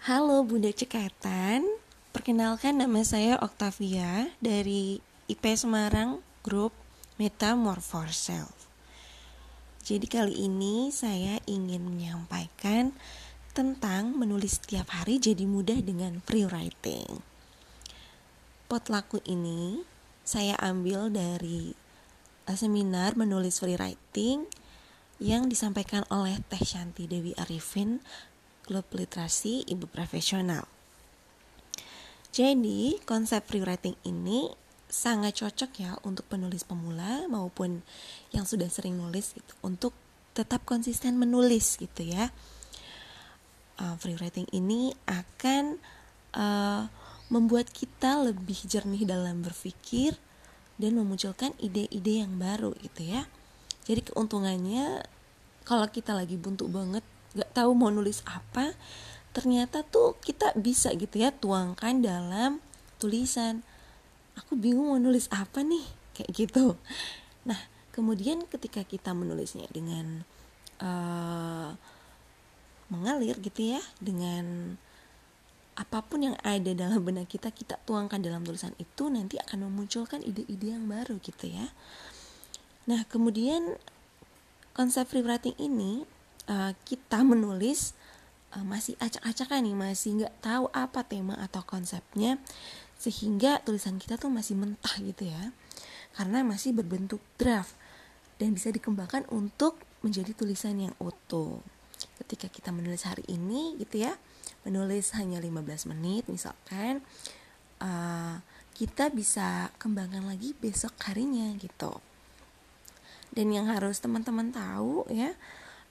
Halo Bunda Cekatan, perkenalkan nama saya Octavia dari IP Semarang Group Metamorph Self. Jadi kali ini saya ingin menyampaikan tentang menulis setiap hari jadi mudah dengan free writing. Pot laku ini saya ambil dari eh, seminar menulis free writing yang disampaikan oleh Teh Shanti Dewi Arifin klub literasi ibu profesional. Jadi, konsep free writing ini sangat cocok ya untuk penulis pemula maupun yang sudah sering nulis gitu untuk tetap konsisten menulis gitu ya. Uh, free writing ini akan uh, membuat kita lebih jernih dalam berpikir dan memunculkan ide-ide yang baru gitu ya. Jadi keuntungannya kalau kita lagi buntu banget nggak tahu mau nulis apa ternyata tuh kita bisa gitu ya tuangkan dalam tulisan. Aku bingung mau nulis apa nih kayak gitu. Nah kemudian ketika kita menulisnya dengan uh, mengalir gitu ya dengan apa pun yang ada dalam benak kita kita tuangkan dalam tulisan itu nanti akan memunculkan ide-ide yang baru gitu ya. Nah kemudian konsep free writing ini uh, kita menulis uh, masih acak-acakan nih masih nggak tahu apa tema atau konsepnya sehingga tulisan kita tuh masih mentah gitu ya. Karena masih berbentuk draft dan bisa dikembangkan untuk menjadi tulisan yang utuh ketika kita menulis hari ini gitu ya menulis hanya 15 menit misalkan uh, kita bisa kembangkan lagi besok harinya gitu. Dan yang harus teman-teman tahu ya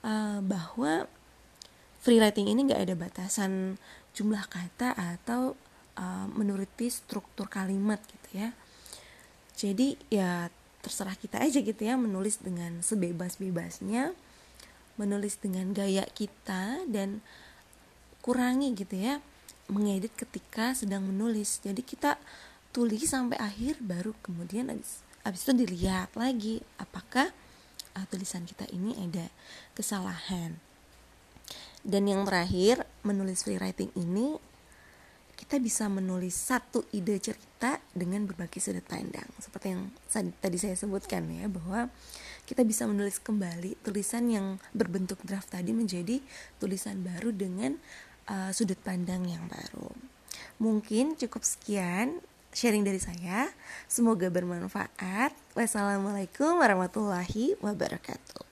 uh, bahwa free writing ini nggak ada batasan jumlah kata atau uh, menuruti struktur kalimat gitu ya. Jadi ya terserah kita aja gitu ya menulis dengan sebebas-bebasnya menulis dengan gaya kita dan kurangi gitu ya mengedit ketika sedang menulis. Jadi kita tulis sampai akhir baru kemudian abis, abis itu dilihat lagi apakah uh, tulisan kita ini ada kesalahan. Dan yang terakhir, menulis free writing ini kita bisa menulis satu ide cerita dengan berbagai sudut pandang. Seperti yang tadi saya sebutkan ya bahwa kita bisa menulis kembali tulisan yang berbentuk draft tadi menjadi tulisan baru dengan uh, sudut pandang yang baru. Mungkin cukup sekian sharing dari saya. Semoga bermanfaat. Wassalamualaikum warahmatullahi wabarakatuh.